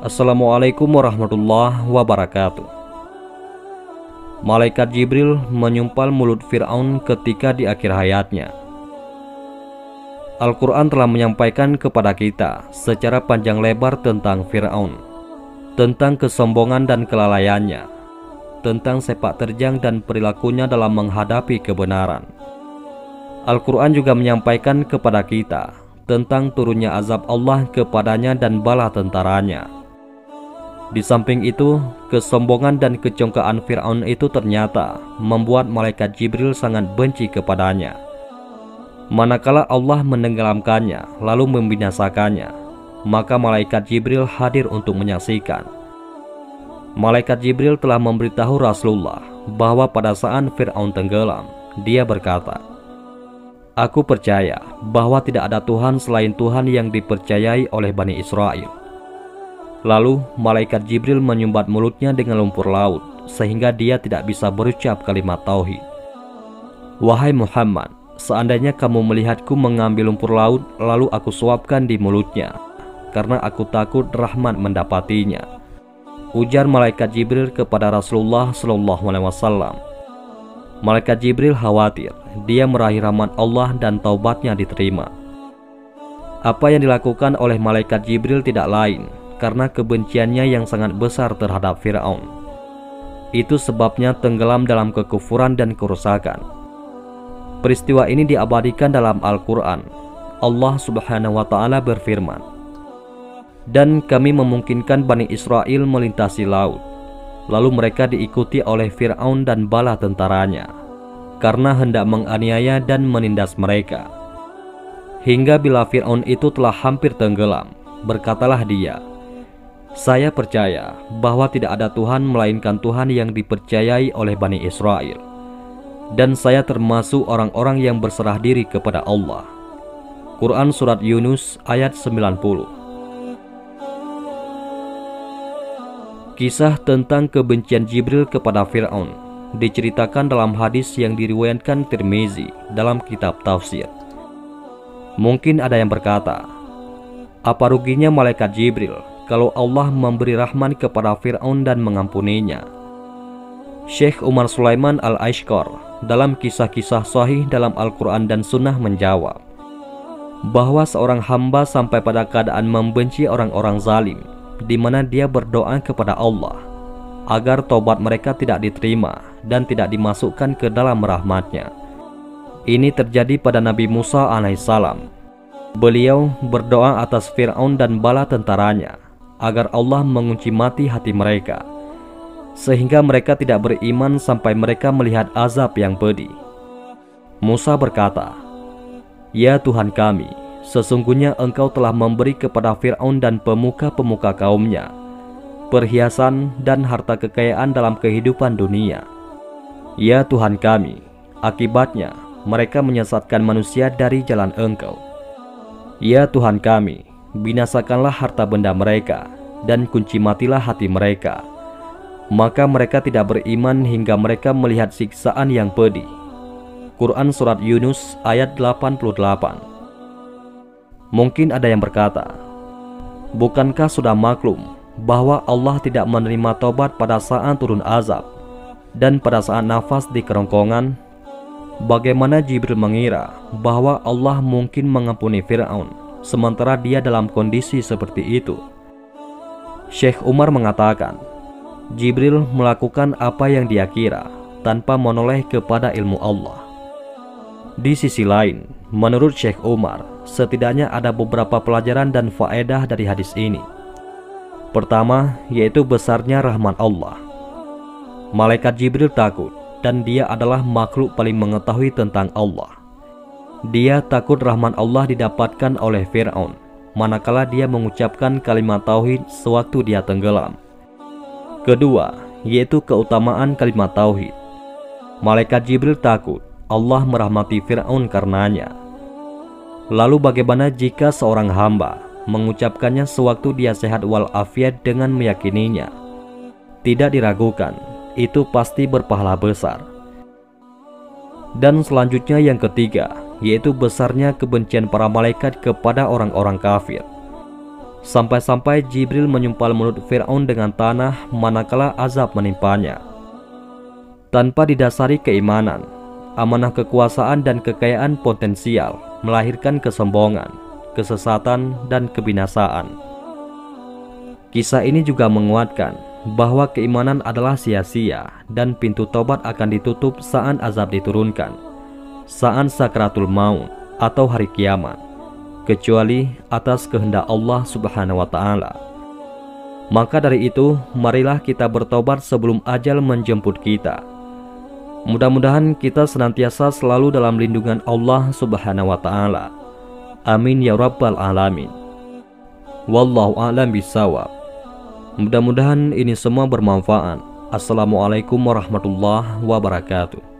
Assalamualaikum warahmatullahi wabarakatuh. Malaikat Jibril menyumpal mulut Fir'aun ketika di akhir hayatnya. Al-Quran telah menyampaikan kepada kita secara panjang lebar tentang Fir'aun tentang kesombongan dan kelalaiannya, tentang sepak terjang dan perilakunya dalam menghadapi kebenaran. Al-Quran juga menyampaikan kepada kita tentang turunnya azab Allah kepadanya dan bala tentaranya. Di samping itu, kesombongan dan kecongkaan Fir'aun itu ternyata membuat malaikat Jibril sangat benci kepadanya. Manakala Allah menenggelamkannya lalu membinasakannya, maka malaikat Jibril hadir untuk menyaksikan. Malaikat Jibril telah memberitahu Rasulullah bahwa pada saat Fir'aun tenggelam, dia berkata, Aku percaya bahwa tidak ada Tuhan selain Tuhan yang dipercayai oleh Bani Israel. Lalu malaikat Jibril menyumbat mulutnya dengan lumpur laut sehingga dia tidak bisa berucap kalimat tauhid. Wahai Muhammad, seandainya kamu melihatku mengambil lumpur laut lalu aku suapkan di mulutnya karena aku takut rahmat mendapatinya. Ujar malaikat Jibril kepada Rasulullah Shallallahu alaihi wasallam. Malaikat Jibril khawatir dia meraih rahmat Allah dan taubatnya diterima. Apa yang dilakukan oleh malaikat Jibril tidak lain karena kebenciannya yang sangat besar terhadap Firaun. Itu sebabnya tenggelam dalam kekufuran dan kerusakan. Peristiwa ini diabadikan dalam Al-Quran. Allah Subhanahu wa Ta'ala berfirman, "Dan kami memungkinkan Bani Israel melintasi laut, lalu mereka diikuti oleh Firaun dan bala tentaranya, karena hendak menganiaya dan menindas mereka." Hingga bila Firaun itu telah hampir tenggelam, berkatalah dia, "Saya percaya bahwa tidak ada Tuhan melainkan Tuhan yang dipercayai oleh Bani Israel." dan saya termasuk orang-orang yang berserah diri kepada Allah. Quran Surat Yunus ayat 90 Kisah tentang kebencian Jibril kepada Fir'aun diceritakan dalam hadis yang diriwayatkan Tirmizi dalam kitab tafsir. Mungkin ada yang berkata, apa ruginya malaikat Jibril kalau Allah memberi rahman kepada Fir'aun dan mengampuninya? Syekh Umar Sulaiman Al-Aishkar dalam kisah-kisah sahih dalam Al-Quran dan Sunnah menjawab bahwa seorang hamba sampai pada keadaan membenci orang-orang zalim di mana dia berdoa kepada Allah agar tobat mereka tidak diterima dan tidak dimasukkan ke dalam rahmatnya. Ini terjadi pada Nabi Musa alaihissalam. Beliau berdoa atas Fir'aun dan bala tentaranya agar Allah mengunci mati hati mereka sehingga mereka tidak beriman sampai mereka melihat azab yang pedih. Musa berkata, "Ya Tuhan kami, sesungguhnya Engkau telah memberi kepada Firaun dan pemuka-pemuka kaumnya perhiasan dan harta kekayaan dalam kehidupan dunia. Ya Tuhan kami, akibatnya mereka menyesatkan manusia dari jalan Engkau. Ya Tuhan kami, binasakanlah harta benda mereka dan kunci matilah hati mereka." maka mereka tidak beriman hingga mereka melihat siksaan yang pedih. Quran Surat Yunus ayat 88 Mungkin ada yang berkata, Bukankah sudah maklum bahwa Allah tidak menerima tobat pada saat turun azab dan pada saat nafas di kerongkongan? Bagaimana Jibril mengira bahwa Allah mungkin mengampuni Fir'aun sementara dia dalam kondisi seperti itu? Syekh Umar mengatakan, Jibril melakukan apa yang dia kira tanpa menoleh kepada ilmu Allah. Di sisi lain, menurut Syekh Umar, setidaknya ada beberapa pelajaran dan faedah dari hadis ini. Pertama, yaitu besarnya rahmat Allah. Malaikat Jibril takut dan dia adalah makhluk paling mengetahui tentang Allah. Dia takut rahmat Allah didapatkan oleh Fir'aun, manakala dia mengucapkan kalimat tauhid sewaktu dia tenggelam. Kedua, yaitu keutamaan kalimat tauhid. Malaikat Jibril takut Allah merahmati Firaun karenanya. Lalu bagaimana jika seorang hamba mengucapkannya sewaktu dia sehat walafiat dengan meyakininya tidak diragukan, itu pasti berpahala besar. Dan selanjutnya yang ketiga, yaitu besarnya kebencian para malaikat kepada orang-orang kafir. Sampai-sampai Jibril menyumpal mulut Fir'aun dengan tanah manakala azab menimpanya. Tanpa didasari keimanan, amanah kekuasaan dan kekayaan potensial melahirkan kesombongan, kesesatan, dan kebinasaan. Kisah ini juga menguatkan bahwa keimanan adalah sia-sia dan pintu tobat akan ditutup saat azab diturunkan, saat sakratul maut atau hari kiamat, kecuali atas kehendak Allah Subhanahu wa taala. Maka dari itu, marilah kita bertobat sebelum ajal menjemput kita. Mudah-mudahan kita senantiasa selalu dalam lindungan Allah Subhanahu wa taala. Amin ya rabbal alamin. Wallahu a'lam bisawab. Mudah-mudahan ini semua bermanfaat. Assalamualaikum warahmatullahi wabarakatuh.